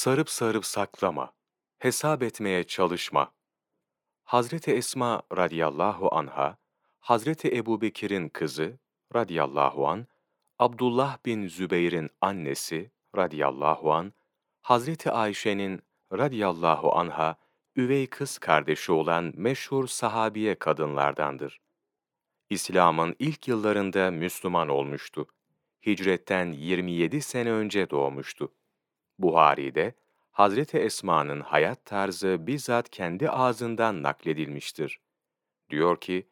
Sarıp sarıp saklama, hesap etmeye çalışma. Hazreti Esma radıyallahu anha, Hazreti Ebubekir'in kızı radıyallahu an, Abdullah bin Zübeyir'in annesi radıyallahu an, Hazreti Ayşe'nin radıyallahu anha üvey kız kardeşi olan meşhur sahabiye kadınlardandır. İslam'ın ilk yıllarında Müslüman olmuştu. Hicretten 27 sene önce doğmuştu. Buhari'de Hazreti Esma'nın hayat tarzı bizzat kendi ağzından nakledilmiştir. Diyor ki,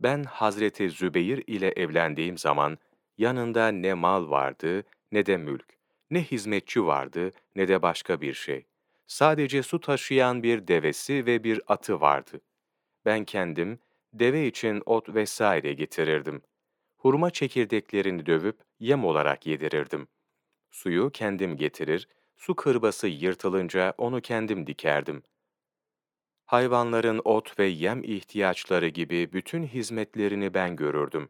ben Hazreti Zübeyir ile evlendiğim zaman yanında ne mal vardı ne de mülk, ne hizmetçi vardı ne de başka bir şey. Sadece su taşıyan bir devesi ve bir atı vardı. Ben kendim deve için ot vesaire getirirdim. Hurma çekirdeklerini dövüp yem olarak yedirirdim. Suyu kendim getirir, su kırbası yırtılınca onu kendim dikerdim. Hayvanların ot ve yem ihtiyaçları gibi bütün hizmetlerini ben görürdüm.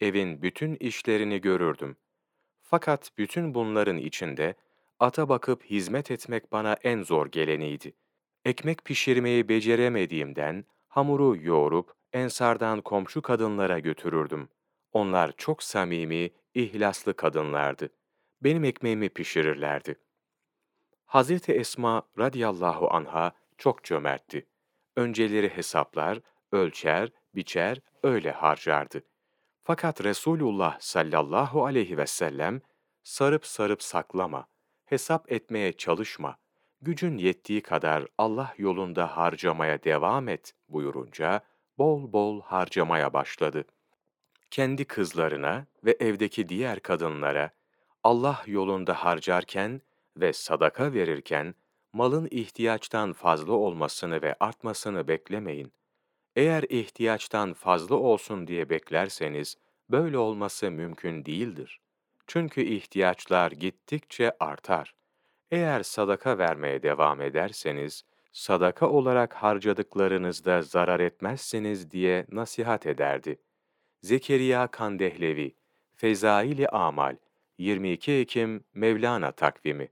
Evin bütün işlerini görürdüm. Fakat bütün bunların içinde ata bakıp hizmet etmek bana en zor geleniydi. Ekmek pişirmeyi beceremediğimden hamuru yoğurup ensardan komşu kadınlara götürürdüm. Onlar çok samimi, ihlaslı kadınlardı. Benim ekmeğimi pişirirlerdi. Hazreti Esma radıyallahu anha çok cömertti. Önceleri hesaplar, ölçer, biçer, öyle harcardı. Fakat Resulullah sallallahu aleyhi ve sellem sarıp sarıp saklama, hesap etmeye çalışma, gücün yettiği kadar Allah yolunda harcamaya devam et buyurunca bol bol harcamaya başladı. Kendi kızlarına ve evdeki diğer kadınlara Allah yolunda harcarken ve sadaka verirken malın ihtiyaçtan fazla olmasını ve artmasını beklemeyin. Eğer ihtiyaçtan fazla olsun diye beklerseniz böyle olması mümkün değildir. Çünkü ihtiyaçlar gittikçe artar. Eğer sadaka vermeye devam ederseniz, sadaka olarak harcadıklarınızda zarar etmezsiniz diye nasihat ederdi. Zekeriya Kandehlevi, Fezaili Amal, 22 Ekim Mevlana takvimi